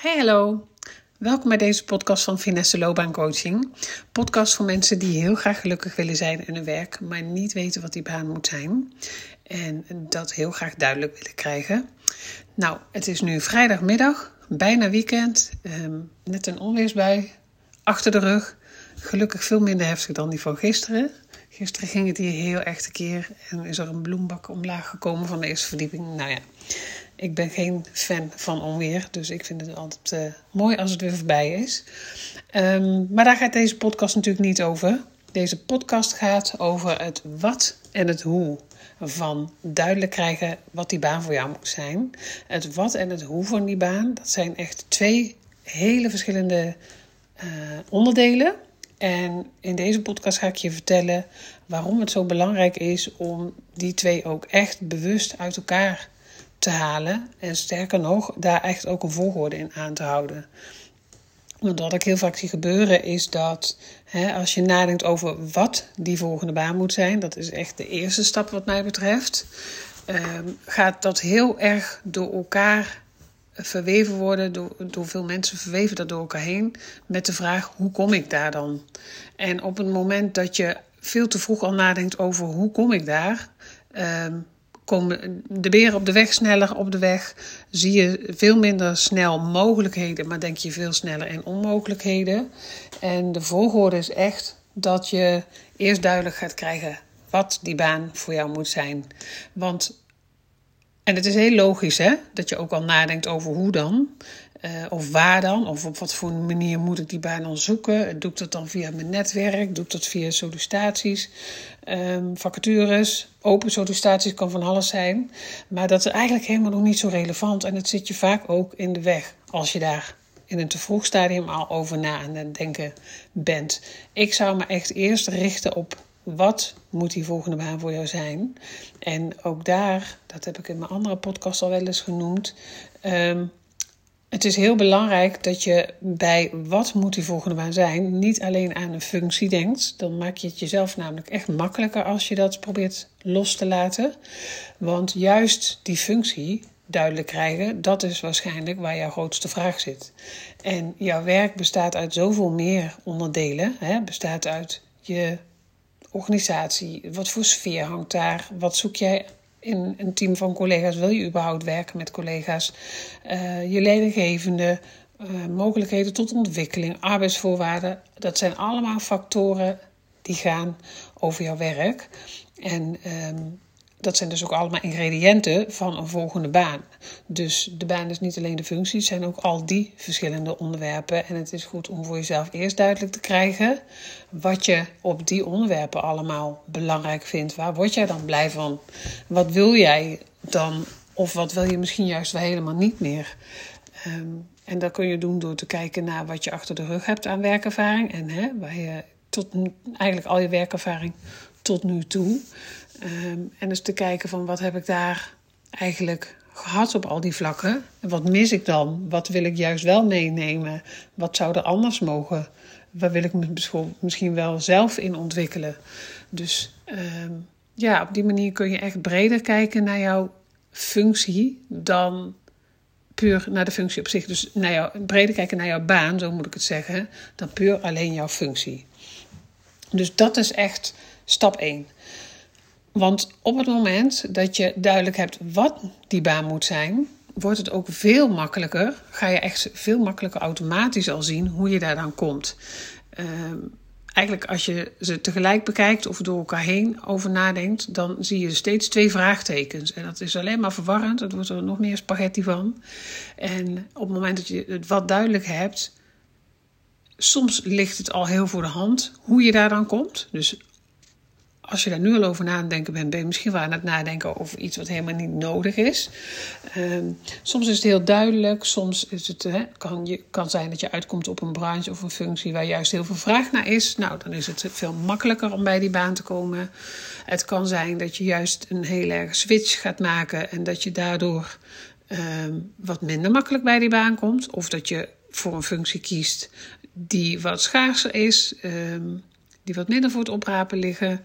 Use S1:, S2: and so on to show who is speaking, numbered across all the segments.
S1: Hey, hallo. Welkom bij deze podcast van Finesse Loopbaan Coaching. Podcast voor mensen die heel graag gelukkig willen zijn in hun werk, maar niet weten wat die baan moet zijn. En dat heel graag duidelijk willen krijgen. Nou, het is nu vrijdagmiddag, bijna weekend. Ehm, net een onweersbui achter de rug. Gelukkig veel minder heftig dan die van gisteren. Gisteren ging het hier heel echt een keer en is er een bloembak omlaag gekomen van de eerste verdieping. Nou ja, ik ben geen fan van onweer, dus ik vind het altijd uh, mooi als het weer voorbij is. Um, maar daar gaat deze podcast natuurlijk niet over. Deze podcast gaat over het wat en het hoe van duidelijk krijgen wat die baan voor jou moet zijn. Het wat en het hoe van die baan, dat zijn echt twee hele verschillende uh, onderdelen. En in deze podcast ga ik je vertellen waarom het zo belangrijk is om die twee ook echt bewust uit elkaar te halen. En sterker nog, daar echt ook een volgorde in aan te houden. Want wat ik heel vaak zie gebeuren is dat hè, als je nadenkt over wat die volgende baan moet zijn, dat is echt de eerste stap wat mij betreft, ehm, gaat dat heel erg door elkaar verweven worden, door, veel mensen verweven dat door elkaar heen, met de vraag hoe kom ik daar dan? En op het moment dat je veel te vroeg al nadenkt over hoe kom ik daar, ehm, komen de beren op de weg sneller op de weg. Zie je veel minder snel mogelijkheden, maar denk je veel sneller in onmogelijkheden. En de volgorde is echt dat je eerst duidelijk gaat krijgen wat die baan voor jou moet zijn. Want, en het is heel logisch hè, dat je ook al nadenkt over hoe dan. Uh, of waar dan? Of op wat voor manier moet ik die baan dan zoeken? Doe ik dat dan via mijn netwerk? Doe ik dat via sollicitaties, um, vacatures? Open sollicitaties kan van alles zijn. Maar dat is eigenlijk helemaal nog niet zo relevant. En het zit je vaak ook in de weg als je daar in een te vroeg stadium al over na aan het denken bent. Ik zou me echt eerst richten op wat moet die volgende baan voor jou zijn. En ook daar, dat heb ik in mijn andere podcast al wel eens genoemd. Um, het is heel belangrijk dat je bij wat moet die volgende baan zijn, niet alleen aan een functie denkt. Dan maak je het jezelf namelijk echt makkelijker als je dat probeert los te laten. Want juist die functie duidelijk krijgen, dat is waarschijnlijk waar jouw grootste vraag zit. En jouw werk bestaat uit zoveel meer onderdelen. Hè? Bestaat uit je organisatie, wat voor sfeer hangt daar, wat zoek jij in een team van collega's wil je überhaupt werken met collega's, uh, je leidinggevende, uh, mogelijkheden tot ontwikkeling, arbeidsvoorwaarden. Dat zijn allemaal factoren die gaan over jouw werk. En um, dat zijn dus ook allemaal ingrediënten van een volgende baan. Dus de baan is niet alleen de functie, het zijn ook al die verschillende onderwerpen. En het is goed om voor jezelf eerst duidelijk te krijgen wat je op die onderwerpen allemaal belangrijk vindt. Waar word jij dan blij van? Wat wil jij dan? Of wat wil je misschien juist wel helemaal niet meer? Um, en dat kun je doen door te kijken naar wat je achter de rug hebt aan werkervaring. En hè, waar je tot eigenlijk al je werkervaring tot nu toe. Um, en dus te kijken van wat heb ik daar eigenlijk gehad op al die vlakken. En wat mis ik dan? Wat wil ik juist wel meenemen? Wat zou er anders mogen? Waar wil ik me misschien wel zelf in ontwikkelen? Dus um, ja, op die manier kun je echt breder kijken naar jouw functie dan puur naar de functie op zich. Dus naar jou, breder kijken naar jouw baan, zo moet ik het zeggen, dan puur alleen jouw functie. Dus dat is echt stap 1. Want op het moment dat je duidelijk hebt wat die baan moet zijn, wordt het ook veel makkelijker. Ga je echt veel makkelijker automatisch al zien hoe je daar dan komt. Uh, eigenlijk als je ze tegelijk bekijkt of door elkaar heen over nadenkt, dan zie je steeds twee vraagtekens. En dat is alleen maar verwarrend. Het wordt er nog meer spaghetti van. En op het moment dat je het wat duidelijk hebt, soms ligt het al heel voor de hand hoe je daar dan komt. Dus als je daar nu al over na denken bent, ben je misschien wel aan het nadenken over iets wat helemaal niet nodig is. Um, soms is het heel duidelijk, soms is het, kan, je, kan zijn dat je uitkomt op een branche of een functie waar juist heel veel vraag naar is. Nou, dan is het veel makkelijker om bij die baan te komen. Het kan zijn dat je juist een heel erg switch gaat maken en dat je daardoor um, wat minder makkelijk bij die baan komt. Of dat je voor een functie kiest die wat schaarser is, um, die wat minder voor het oprapen liggen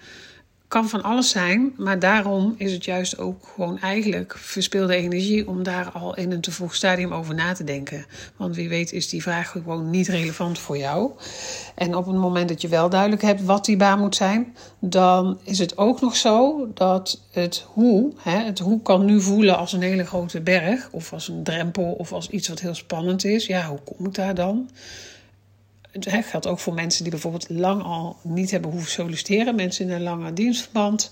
S1: kan van alles zijn, maar daarom is het juist ook gewoon eigenlijk verspilde energie om daar al in een te vroeg stadium over na te denken. Want wie weet is die vraag gewoon niet relevant voor jou. En op het moment dat je wel duidelijk hebt wat die baan moet zijn, dan is het ook nog zo dat het hoe, hè, het hoe kan nu voelen als een hele grote berg, of als een drempel, of als iets wat heel spannend is. Ja, hoe kom ik daar dan? Het geldt ook voor mensen die bijvoorbeeld lang al niet hebben hoeven solliciteren. Mensen in een lange dienstverband.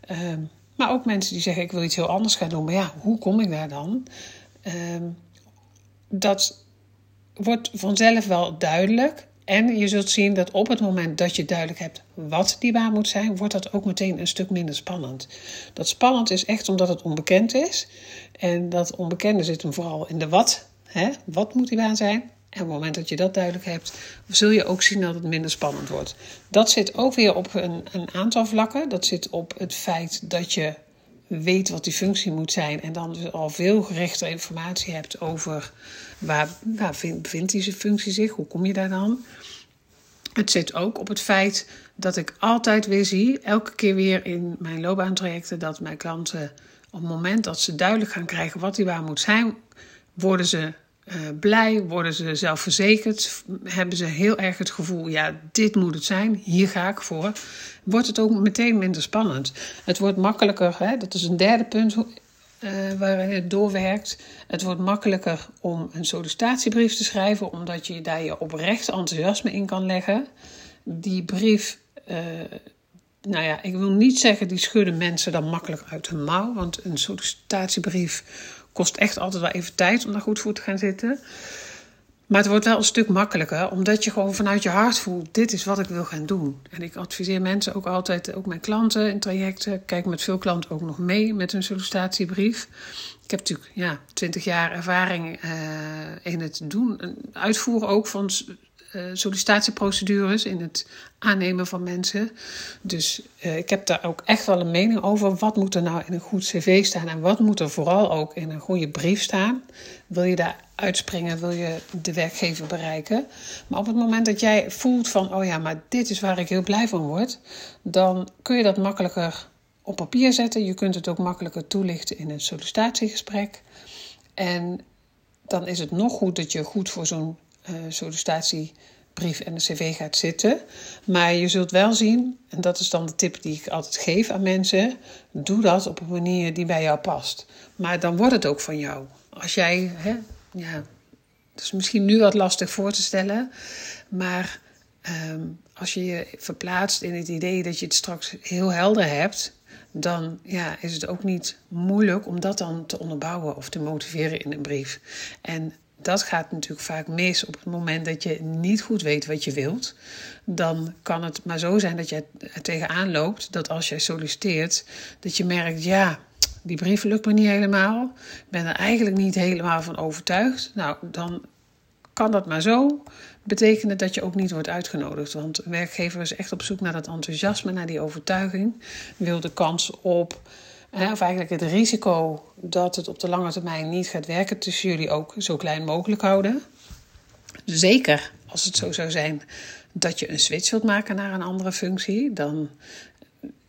S1: Ehm, maar ook mensen die zeggen: Ik wil iets heel anders gaan doen. Maar ja, hoe kom ik daar dan? Ehm, dat wordt vanzelf wel duidelijk. En je zult zien dat op het moment dat je duidelijk hebt wat die baan moet zijn, wordt dat ook meteen een stuk minder spannend. Dat spannend is echt omdat het onbekend is. En dat onbekende zit hem vooral in de wat. Hè? Wat moet die baan zijn? En op het moment dat je dat duidelijk hebt, zul je ook zien dat het minder spannend wordt. Dat zit ook weer op een, een aantal vlakken. Dat zit op het feit dat je weet wat die functie moet zijn en dan dus al veel gerichte informatie hebt over waar, waar bevindt die functie zich, hoe kom je daar dan. Het zit ook op het feit dat ik altijd weer zie, elke keer weer in mijn loopbaantrajecten, dat mijn klanten op het moment dat ze duidelijk gaan krijgen wat die baan moet zijn, worden ze uh, blij, worden ze zelfverzekerd, hebben ze heel erg het gevoel, ja, dit moet het zijn, hier ga ik voor, wordt het ook meteen minder spannend. Het wordt makkelijker, hè, dat is een derde punt uh, waarin het doorwerkt. Het wordt makkelijker om een sollicitatiebrief te schrijven, omdat je daar je oprecht enthousiasme in kan leggen. Die brief, uh, nou ja, ik wil niet zeggen die schudden mensen dan makkelijk uit hun mouw, want een sollicitatiebrief kost echt altijd wel even tijd om daar goed voor te gaan zitten. Maar het wordt wel een stuk makkelijker, omdat je gewoon vanuit je hart voelt: dit is wat ik wil gaan doen. En ik adviseer mensen ook altijd, ook mijn klanten in trajecten, kijk met veel klanten ook nog mee met hun sollicitatiebrief. Ik heb natuurlijk ja, 20 jaar ervaring uh, in het doen, uitvoeren ook van uh, sollicitatieprocedures, in het aannemen van mensen. Dus uh, ik heb daar ook echt wel een mening over. Wat moet er nou in een goed cv staan en wat moet er vooral ook in een goede brief staan? Wil je daar uitspringen, wil je de werkgever bereiken? Maar op het moment dat jij voelt van, oh ja, maar dit is waar ik heel blij van word, dan kun je dat makkelijker op papier zetten. Je kunt het ook makkelijker toelichten in een sollicitatiegesprek. En dan is het nog goed dat je goed voor zo'n uh, sollicitatiebrief en de cv gaat zitten. Maar je zult wel zien, en dat is dan de tip die ik altijd geef aan mensen: doe dat op een manier die bij jou past. Maar dan wordt het ook van jou. Als jij, hè, ja, dat is misschien nu wat lastig voor te stellen, maar um, als je je verplaatst in het idee dat je het straks heel helder hebt, dan ja, is het ook niet moeilijk om dat dan te onderbouwen of te motiveren in een brief. En dat gaat natuurlijk vaak mis op het moment dat je niet goed weet wat je wilt. Dan kan het maar zo zijn dat je er tegenaan loopt dat als jij solliciteert, dat je merkt, ja, die brief lukt me niet helemaal. Ik ben er eigenlijk niet helemaal van overtuigd. Nou, dan kan dat maar zo betekenen dat je ook niet wordt uitgenodigd. Want een werkgever is echt op zoek naar dat enthousiasme, naar die overtuiging. Wil de kans op of eigenlijk het risico dat het op de lange termijn niet gaat werken tussen jullie ook zo klein mogelijk houden. Zeker als het zo zou zijn dat je een switch wilt maken naar een andere functie, dan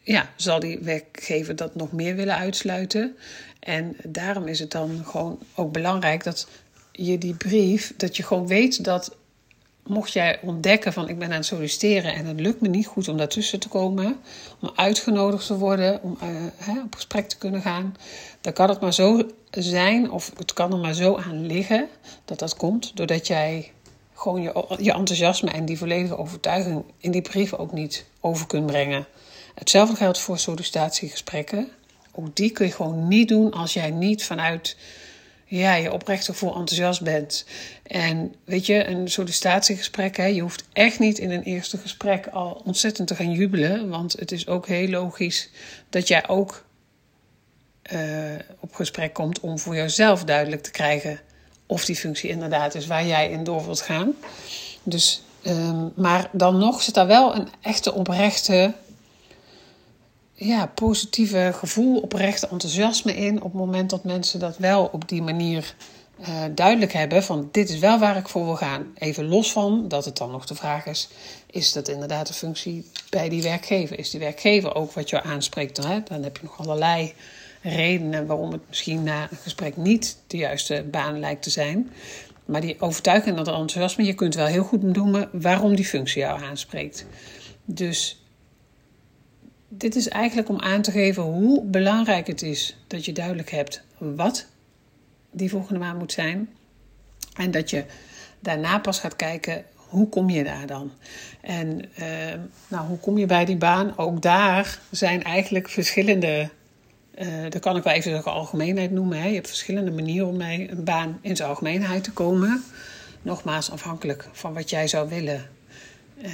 S1: ja, zal die werkgever dat nog meer willen uitsluiten. En daarom is het dan gewoon ook belangrijk dat je die brief, dat je gewoon weet dat mocht jij ontdekken van ik ben aan het solliciteren en het lukt me niet goed om daartussen te komen, om uitgenodigd te worden, om uh, op gesprek te kunnen gaan, dan kan het maar zo zijn, of het kan er maar zo aan liggen dat dat komt doordat jij gewoon je, je enthousiasme en die volledige overtuiging in die brief ook niet over kunt brengen. Hetzelfde geldt voor sollicitatiegesprekken. Ook die kun je gewoon niet doen als jij niet vanuit ja, je oprecht vol enthousiast bent. En weet je, een sollicitatiegesprek, hè, je hoeft echt niet in een eerste gesprek al ontzettend te gaan jubelen. Want het is ook heel logisch dat jij ook uh, op gesprek komt om voor jezelf duidelijk te krijgen of die functie inderdaad is waar jij in door wilt gaan. Dus, um, maar dan nog zit daar wel een echte oprechte ja, positieve gevoel, oprechte enthousiasme in op het moment dat mensen dat wel op die manier uh, duidelijk hebben van dit is wel waar ik voor wil gaan. Even los van dat het dan nog de vraag is, is dat inderdaad de functie bij die werkgever? Is die werkgever ook wat je aanspreekt? Hè? Dan heb je nog allerlei redenen waarom het misschien na een gesprek niet de juiste baan lijkt te zijn. Maar die overtuiging en dat enthousiasme, je kunt wel heel goed noemen waarom die functie jou aanspreekt. Dus dit is eigenlijk om aan te geven hoe belangrijk het is dat je duidelijk hebt wat die volgende maand moet zijn. En dat je daarna pas gaat kijken hoe kom je daar dan? En uh, nou, hoe kom je bij die baan? Ook daar zijn eigenlijk verschillende. Uh, dat kan ik wel even de algemeenheid noemen. Hè. Je hebt verschillende manieren om bij een baan in zijn algemeenheid te komen. Nogmaals, afhankelijk van wat jij zou willen. Uh,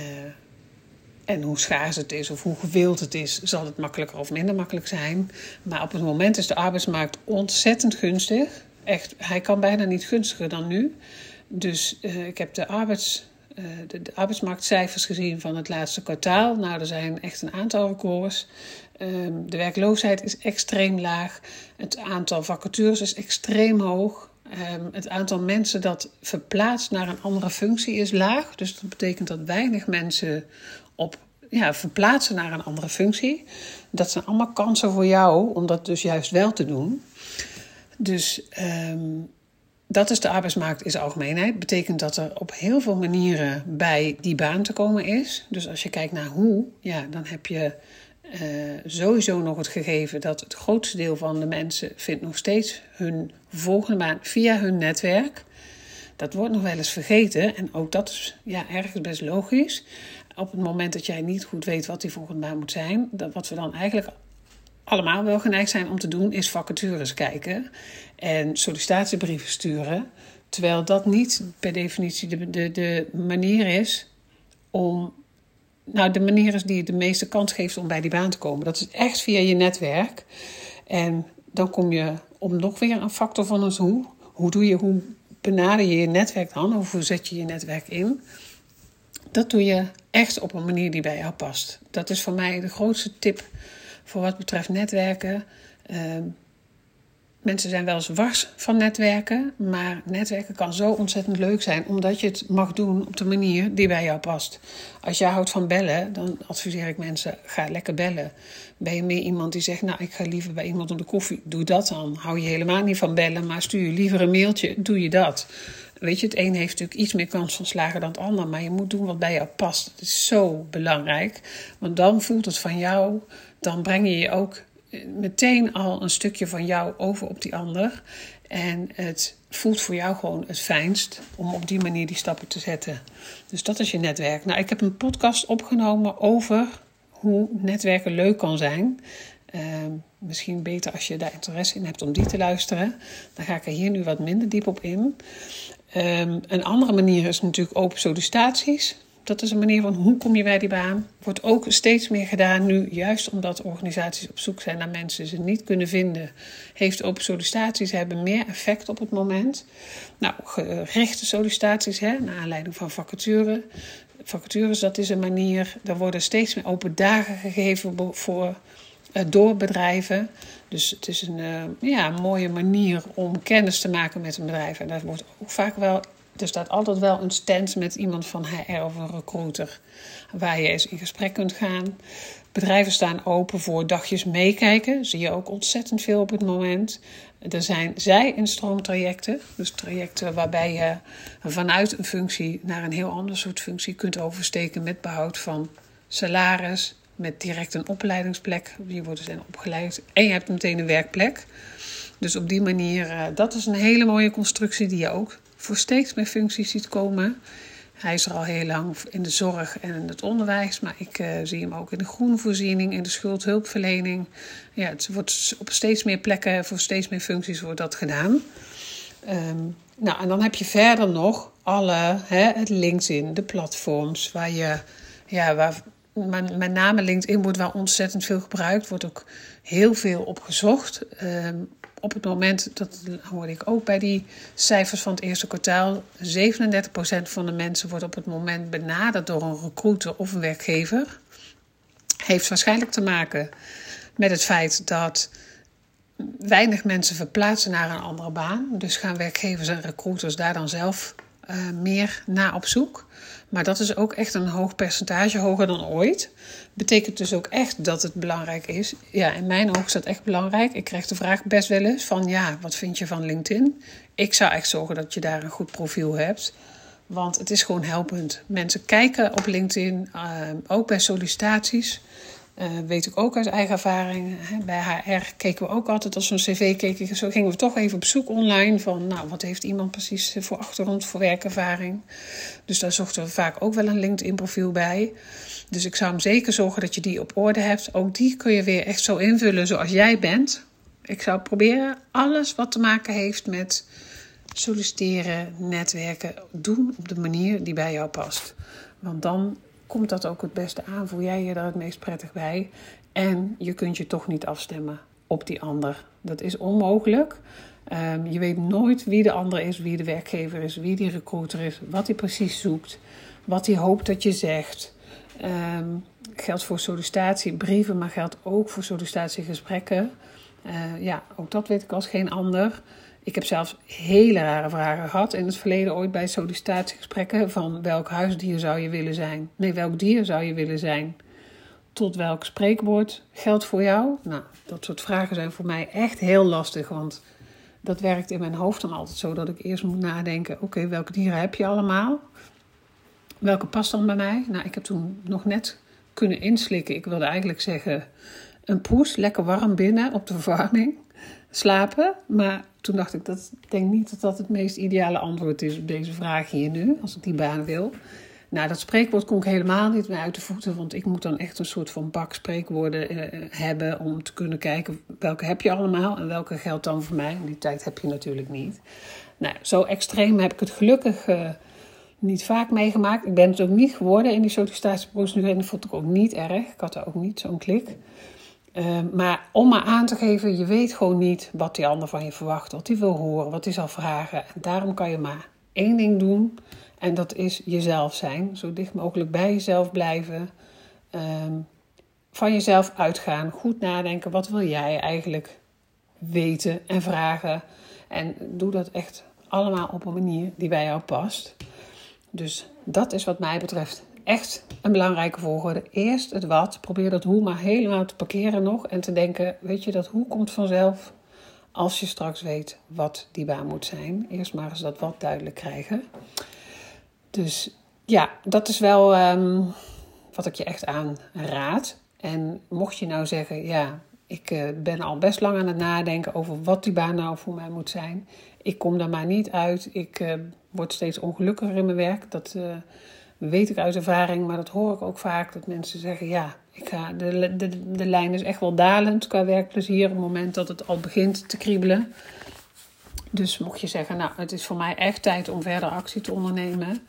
S1: en hoe schaars het is of hoe gewild het is, zal het makkelijker of minder makkelijk zijn. Maar op het moment is de arbeidsmarkt ontzettend gunstig. Echt, hij kan bijna niet gunstiger dan nu. Dus uh, ik heb de, arbeids, uh, de, arbeidsmarktcijfers gezien van het laatste kwartaal. Nou, er zijn echt een aantal records. Um, de werkloosheid is extreem laag. Het aantal vacatures is extreem hoog. Um, het aantal mensen dat verplaatst naar een andere functie is laag. Dus dat betekent dat weinig mensen op ja, verplaatsen naar een andere functie. Dat zijn allemaal kansen voor jou om dat dus juist wel te doen. Dus um, dat is de arbeidsmarkt zijn algemeenheid. Betekent dat er op heel veel manieren bij die baan te komen is. Dus als je kijkt naar hoe, ja, dan heb je uh, sowieso nog het gegeven dat het grootste deel van de mensen vindt nog steeds hun volgende baan via hun netwerk. Dat wordt nog wel eens vergeten en ook dat is ja, ergens best logisch. Op het moment dat jij niet goed weet wat die volgende baan moet zijn, dat wat we dan eigenlijk allemaal wel geneigd zijn om te doen, is vacatures kijken en sollicitatiebrieven sturen. Terwijl dat niet per definitie de, de, de manier is om. Nou, de manier is die de meeste kans geeft om bij die baan te komen. Dat is echt via je netwerk. En dan kom je om nog weer een factor van ons hoe. Hoe doe je, hoe benader je je netwerk dan? Of hoe zet je je netwerk in? Dat doe je echt op een manier die bij jou past. Dat is voor mij de grootste tip voor wat betreft netwerken. Uh, mensen zijn wel eens wars van netwerken, maar netwerken kan zo ontzettend leuk zijn omdat je het mag doen op de manier die bij jou past. Als jij houdt van bellen, dan adviseer ik mensen: ga lekker bellen. Ben je meer iemand die zegt: Nou, ik ga liever bij iemand op de koffie, doe dat dan. Hou je helemaal niet van bellen, maar stuur je liever een mailtje, doe je dat. Weet je, het een heeft natuurlijk iets meer kans van slagen dan het ander, maar je moet doen wat bij jou past. Dat is zo belangrijk, want dan voelt het van jou dan breng je je ook meteen al een stukje van jou over op die ander. En het voelt voor jou gewoon het fijnst om op die manier die stappen te zetten. Dus dat is je netwerk. Nou, ik heb een podcast opgenomen over hoe netwerken leuk kan zijn. Uh, misschien beter als je daar interesse in hebt om die te luisteren. Dan ga ik er hier nu wat minder diep op in. Um, een andere manier is natuurlijk open sollicitaties dat is een manier van hoe kom je bij die baan. Wordt ook steeds meer gedaan nu, juist omdat organisaties op zoek zijn naar mensen ze niet kunnen vinden. Heeft open sollicitaties hebben meer effect op het moment. Nou, gerichte sollicitaties, hè, naar aanleiding van vacature. Vacatures, dat is een manier, er worden steeds meer open dagen gegeven voor, door bedrijven. Dus het is een, uh, ja, mooie manier om kennis te maken met een bedrijf. En daar wordt ook vaak wel er staat altijd wel een stand met iemand van HR of een recruiter waar je eens in gesprek kunt gaan. Bedrijven staan open voor dagjes meekijken. Zie je ook ontzettend veel op het moment. Er zijn zij-instroomtrajecten. Dus trajecten waarbij je vanuit een functie naar een heel ander soort functie kunt oversteken met behoud van salaris, met direct een opleidingsplek. Je wordt dus opgeleid en je hebt meteen een werkplek. Dus op die manier, uh, dat is een hele mooie constructie die je ook voor steeds meer functies ziet komen. Hij is er al heel lang in de zorg en in het onderwijs, maar ik uh, zie hem ook in de groenvoorziening, in de schuldhulpverlening. Ja, het wordt op steeds meer plekken, voor steeds meer functies wordt dat gedaan. Um, nou, en dan heb je verder nog alle, hè, het LinkedIn, de platforms waar je, ja, waar met name LinkedIn wordt wel ontzettend veel gebruikt, wordt ook heel veel op gezocht. Um, op het moment, dat hoorde ik ook bij die cijfers van het eerste kwartaal, 37% van de mensen wordt op het moment benaderd door een recruiter of een werkgever. Heeft waarschijnlijk te maken met het feit dat weinig mensen verplaatsen naar een andere baan. Dus gaan werkgevers en recruiters daar dan zelf uh, meer naar op zoek. Maar dat is ook echt een hoog percentage, hoger dan ooit. Betekent dus ook echt dat het belangrijk is. Ja, in mijn ogen is dat echt belangrijk. Ik krijg de vraag best wel eens van, ja, wat vind je van LinkedIn? Ik zou echt zorgen dat je daar een goed profiel hebt. Want het is gewoon helpend. Mensen kijken op LinkedIn, uh, ook bij sollicitaties. Uh, weet ik ook uit eigen ervaring. Hè. Bij HR keken we ook altijd als we een cv keken. Zo gingen we toch even op zoek online van, nou, wat heeft iemand precies voor achtergrond, voor werkervaring. Dus daar zochten we vaak ook wel een LinkedIn-profiel bij. Dus ik zou hem zeker zorgen dat je die op orde hebt. Ook die kun je weer echt zo invullen zoals jij bent. Ik zou proberen alles wat te maken heeft met solliciteren, netwerken, doen op de manier die bij jou past. Want dan komt dat ook het beste aan. Voel jij je daar het meest prettig bij? En je kunt je toch niet afstemmen op die ander. Dat is onmogelijk. Um, je weet nooit wie de ander is, wie de werkgever is, wie die recruiter is, wat hij precies zoekt, wat hij hoopt dat je zegt. Um, geldt voor sollicitatiebrieven, maar geldt ook voor sollicitatiegesprekken. Uh, ja, ook dat weet ik als geen ander. Ik heb zelfs hele rare vragen gehad in het verleden ooit bij sollicitatiegesprekken van welk huisdier zou je willen zijn? Nee, welk dier zou je willen zijn? Tot welk spreekwoord geldt voor jou? Nou, dat soort vragen zijn voor mij echt heel lastig, want dat werkt in mijn hoofd dan altijd zo dat ik eerst moet nadenken: oké, welke dieren heb je allemaal? Welke past dan bij mij? Nou, ik heb toen nog net kunnen inslikken. Ik wilde eigenlijk zeggen: een poes, lekker warm binnen op de verwarming slapen. Maar toen dacht ik, dat ik denk niet dat dat het meest ideale antwoord is op deze vraag hier nu, als ik die baan wil. Nou, dat spreekwoord kon ik helemaal niet meer uit de voeten, want ik moet dan echt een soort van bak spreekwoorden eh, hebben om te kunnen kijken welke heb je allemaal en welke geldt dan voor mij. Die tijd heb je natuurlijk niet. Nou, zo extreem heb ik het gelukkig uh, niet vaak meegemaakt. Ik ben het ook niet geworden in die sollicitatieprocedure en dat vond ik ook niet erg. Ik had er ook niet zo'n klik. Ehm, maar om maar aan te geven, je weet gewoon niet wat die ander van je verwacht, wat hij wil horen, wat hij zal vragen. En daarom kan je maar één ding doen en dat is jezelf zijn. Zo dicht mogelijk bij jezelf blijven. Ehm, van jezelf uitgaan, goed nadenken, wat wil jij eigenlijk weten en vragen. En doe dat echt allemaal op een manier die bij jou past. Dus dat is wat mij betreft echt een belangrijke volgorde. Eerst het wat, probeer dat hoe maar helemaal te parkeren nog en te denken, weet je, dat hoe komt vanzelf als je straks weet wat die baan moet zijn. Eerst maar eens dat wat duidelijk krijgen. Dus ja, dat is wel um, wat ik je echt aanraad. En mocht je nou zeggen, ja, ik uh, ben al best lang aan het nadenken over wat die baan nou voor mij moet zijn. Ik kom daar maar niet uit. Ik uh, word steeds ongelukkiger in mijn werk. Dat uh, weet ik uit ervaring, maar dat hoor ik ook vaak. Dat mensen zeggen, ja, ik ga, de, de, de lijn is echt wel dalend qua werkplezier. Op het moment dat het al begint te kriebelen. Dus mocht je zeggen, nou, het is voor mij echt tijd om verder actie te ondernemen.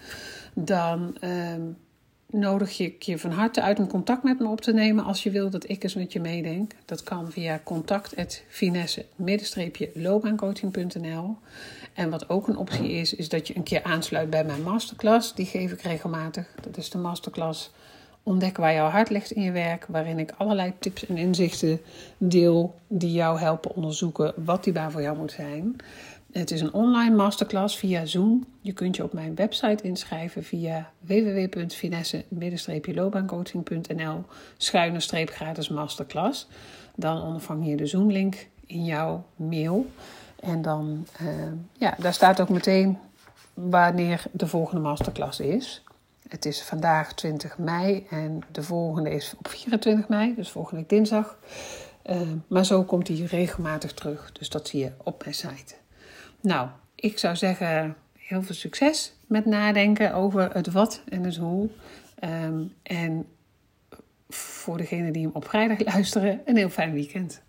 S1: Dan uh, nodig je je van harte uit om contact met me op te nemen als je wil dat ik eens met je meedenk. Dat kan via contact.finesse-loopbaancoaching.nl En wat ook een optie is, is dat je een keer aansluit bij mijn masterclass. Die geef ik regelmatig. Dat is de masterclass Ontdek waar jouw hart ligt in je werk, waarin ik allerlei tips en inzichten deel die jou helpen onderzoeken wat die baan voor jou moet zijn. Het is een online masterclass via Zoom. Je kunt je op mijn website inschrijven via www.finesse-loopbaancoaching.nl schuine streep gratis masterclass. Dan ontvang je de Zoom link in jouw mail. En dan, uh, ja, daar staat ook meteen wanneer de volgende masterclass is. Het is vandaag 20 mei en de volgende is op 24 mei, dus volgende dinsdag. Uh, maar zo komt hij regelmatig terug, dus dat zie je op mijn site. Nou, ik zou zeggen heel veel succes met nadenken over het wat en het hoe. Um, en voor degenen die hem op vrijdag luisteren, een heel fijn weekend.